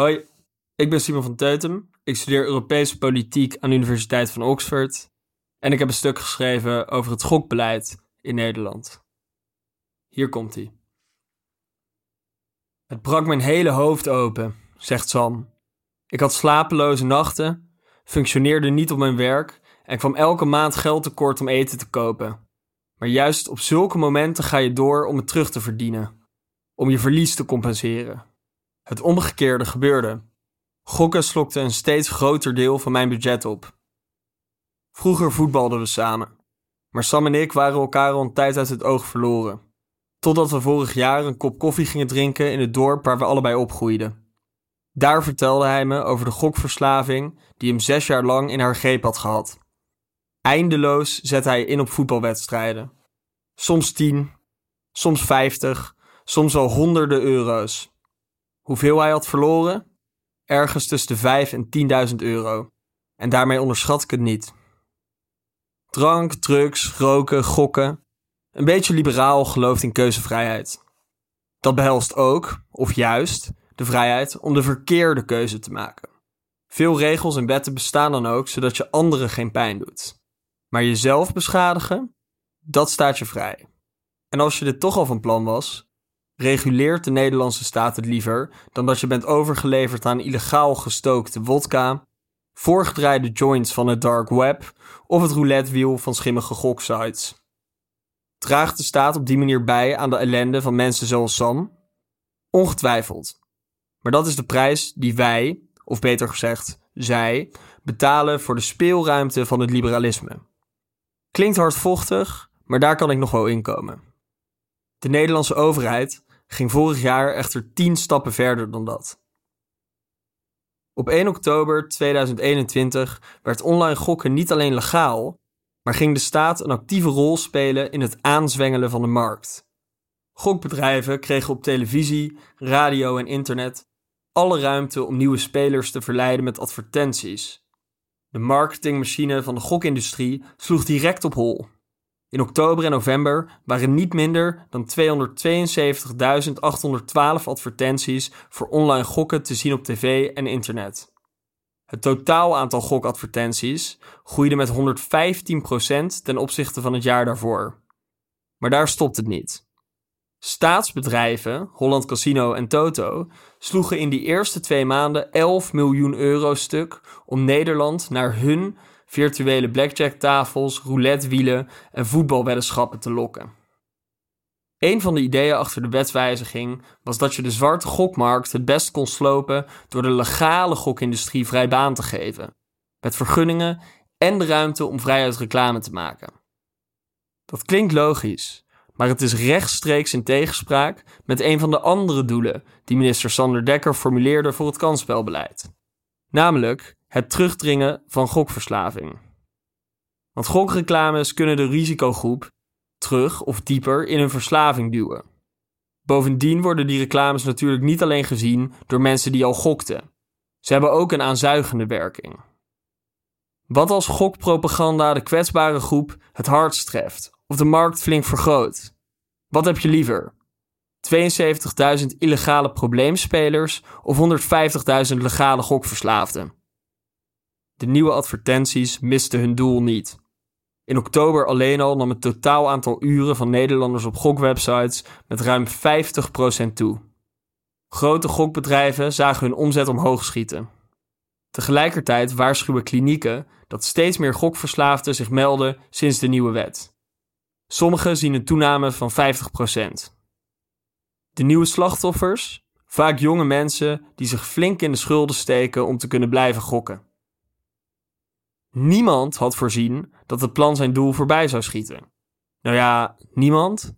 Hoi, ik ben Simon van Teutem. Ik studeer Europese politiek aan de Universiteit van Oxford. En ik heb een stuk geschreven over het gokbeleid in Nederland. Hier komt hij. Het brak mijn hele hoofd open, zegt Sam. Ik had slapeloze nachten, functioneerde niet op mijn werk en kwam elke maand geld tekort om eten te kopen. Maar juist op zulke momenten ga je door om het terug te verdienen, om je verlies te compenseren. Het omgekeerde gebeurde. Gokken slokte een steeds groter deel van mijn budget op. Vroeger voetbalden we samen, maar Sam en ik waren elkaar al een tijd uit het oog verloren. Totdat we vorig jaar een kop koffie gingen drinken in het dorp waar we allebei opgroeiden. Daar vertelde hij me over de gokverslaving die hem zes jaar lang in haar greep had gehad. Eindeloos zette hij in op voetbalwedstrijden. Soms tien, soms vijftig, soms wel honderden euro's. Hoeveel hij had verloren? Ergens tussen de vijf en tienduizend euro. En daarmee onderschat ik het niet. Drank, drugs, roken, gokken. Een beetje liberaal gelooft in keuzevrijheid. Dat behelst ook, of juist, de vrijheid om de verkeerde keuze te maken. Veel regels en wetten bestaan dan ook zodat je anderen geen pijn doet. Maar jezelf beschadigen, dat staat je vrij. En als je dit toch al van plan was, reguleert de Nederlandse staat het liever dan dat je bent overgeleverd aan illegaal gestookte wodka, voorgedraaide joints van het dark web of het roulettewiel van schimmige goksites. Draagt de staat op die manier bij aan de ellende van mensen zoals Sam? Ongetwijfeld. Maar dat is de prijs die wij, of beter gezegd, zij, betalen voor de speelruimte van het liberalisme. Klinkt hardvochtig, maar daar kan ik nog wel in komen. De Nederlandse overheid ging vorig jaar echter tien stappen verder dan dat. Op 1 oktober 2021 werd online gokken niet alleen legaal, maar ging de staat een actieve rol spelen in het aanzwengelen van de markt. Gokbedrijven kregen op televisie, radio en internet alle ruimte om nieuwe spelers te verleiden met advertenties. De marketingmachine van de gokindustrie sloeg direct op hol. In oktober en november waren niet minder dan 272.812 advertenties voor online gokken te zien op tv en internet. Het totaal aantal gokadvertenties groeide met 115% ten opzichte van het jaar daarvoor. Maar daar stopt het niet. Staatsbedrijven, Holland Casino en Toto, sloegen in die eerste twee maanden 11 miljoen euro stuk om Nederland naar hun virtuele blackjack-tafels, roulettewielen en voetbalweddenschappen te lokken. Een van de ideeën achter de wetswijziging was dat je de zwarte gokmarkt het best kon slopen door de legale gokindustrie vrij baan te geven, met vergunningen en de ruimte om vrijuit reclame te maken. Dat klinkt logisch, maar het is rechtstreeks in tegenspraak met een van de andere doelen die minister Sander Dekker formuleerde voor het kansspelbeleid. Namelijk het terugdringen van gokverslaving. Want gokreclames kunnen de risicogroep terug of dieper in hun verslaving duwen. Bovendien worden die reclames natuurlijk niet alleen gezien door mensen die al gokten. Ze hebben ook een aanzuigende werking. Wat als gokpropaganda de kwetsbare groep het hardst treft of de markt flink vergroot? Wat heb je liever? 72.000 illegale probleemspelers of 150.000 legale gokverslaafden? De nieuwe advertenties misten hun doel niet. In oktober alleen al nam het totaal aantal uren van Nederlanders op gokwebsites met ruim 50% toe. Grote gokbedrijven zagen hun omzet omhoog schieten. Tegelijkertijd waarschuwen klinieken dat steeds meer gokverslaafden zich melden sinds de nieuwe wet. Sommigen zien een toename van 50%. De nieuwe slachtoffers? Vaak jonge mensen die zich flink in de schulden steken om te kunnen blijven gokken. Niemand had voorzien dat het plan zijn doel voorbij zou schieten. Nou ja, niemand.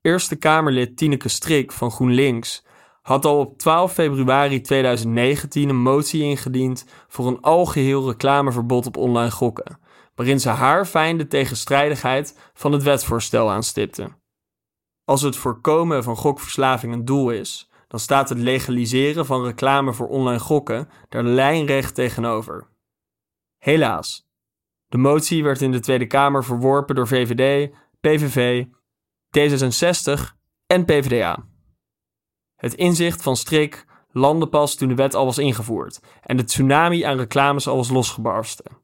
Eerste Kamerlid Tineke Strik van GroenLinks had al op 12 februari 2019 een motie ingediend voor een algeheel reclameverbod op online gokken, waarin ze haar fijn tegenstrijdigheid van het wetsvoorstel aanstipte. Als het voorkomen van gokverslaving een doel is, dan staat het legaliseren van reclame voor online gokken daar lijnrecht tegenover. Helaas. De motie werd in de Tweede Kamer verworpen door VVD, PVV, D66 en PvdA. Het inzicht van Strik landde pas toen de wet al was ingevoerd en de tsunami aan reclames al was losgebarsten.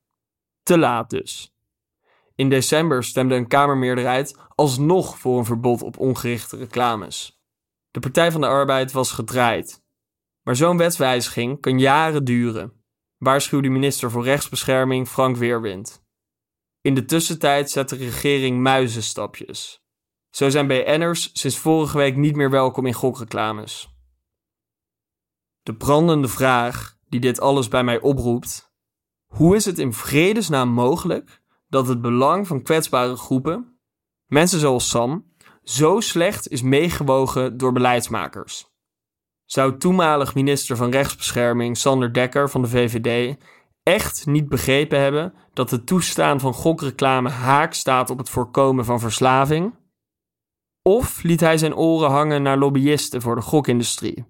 Te laat dus. In december stemde een Kamermeerderheid alsnog voor een verbod op ongerichte reclames. De Partij van de Arbeid was gedraaid. Maar zo'n wetswijziging kan jaren duren, waarschuwde minister voor Rechtsbescherming Frank Weerwind. In de tussentijd zet de regering muizenstapjes. Zo zijn BN'ers sinds vorige week niet meer welkom in gokreclames. De brandende vraag die dit alles bij mij oproept: hoe is het in vredesnaam mogelijk dat het belang van kwetsbare groepen, mensen zoals Sam, zo slecht is meegewogen door beleidsmakers? Zou toenmalig minister van Rechtsbescherming Sander Dekker van de VVD echt niet begrepen hebben dat het toestaan van gokreclame haak staat op het voorkomen van verslaving? Of liet hij zijn oren hangen naar lobbyisten voor de gokindustrie?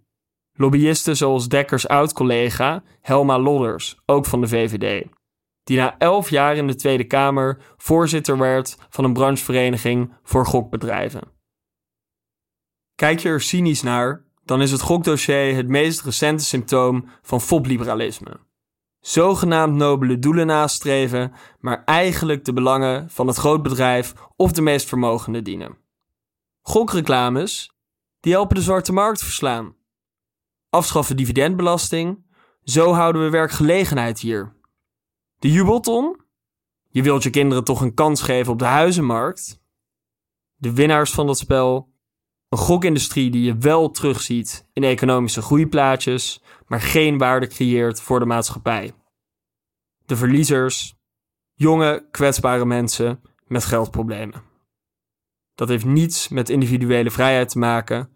Lobbyisten zoals Dekkers oud-collega Helma Lodders, ook van de VVD, die na elf jaar in de Tweede Kamer voorzitter werd van een branchevereniging voor gokbedrijven. Kijk je er cynisch naar, dan is het gokdossier het meest recente symptoom van fobliberalisme. Zogenaamd nobele doelen nastreven, maar eigenlijk de belangen van het grootbedrijf of de meest vermogenden dienen. Gokreclames, die helpen de zwarte markt verslaan. Afschaffen dividendbelasting, zo houden we werkgelegenheid hier. De jubelton, je wilt je kinderen toch een kans geven op de huizenmarkt. De winnaars van dat spel, een gokindustrie die je wel terugziet in economische groeiplaatjes, maar geen waarde creëert voor de maatschappij. De verliezers, jonge, kwetsbare mensen met geldproblemen. Dat heeft niets met individuele vrijheid te maken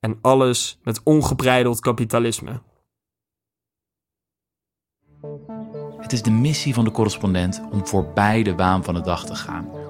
en alles met ongebreideld kapitalisme. Het is de missie van de correspondent om voorbij de waan van de dag te gaan.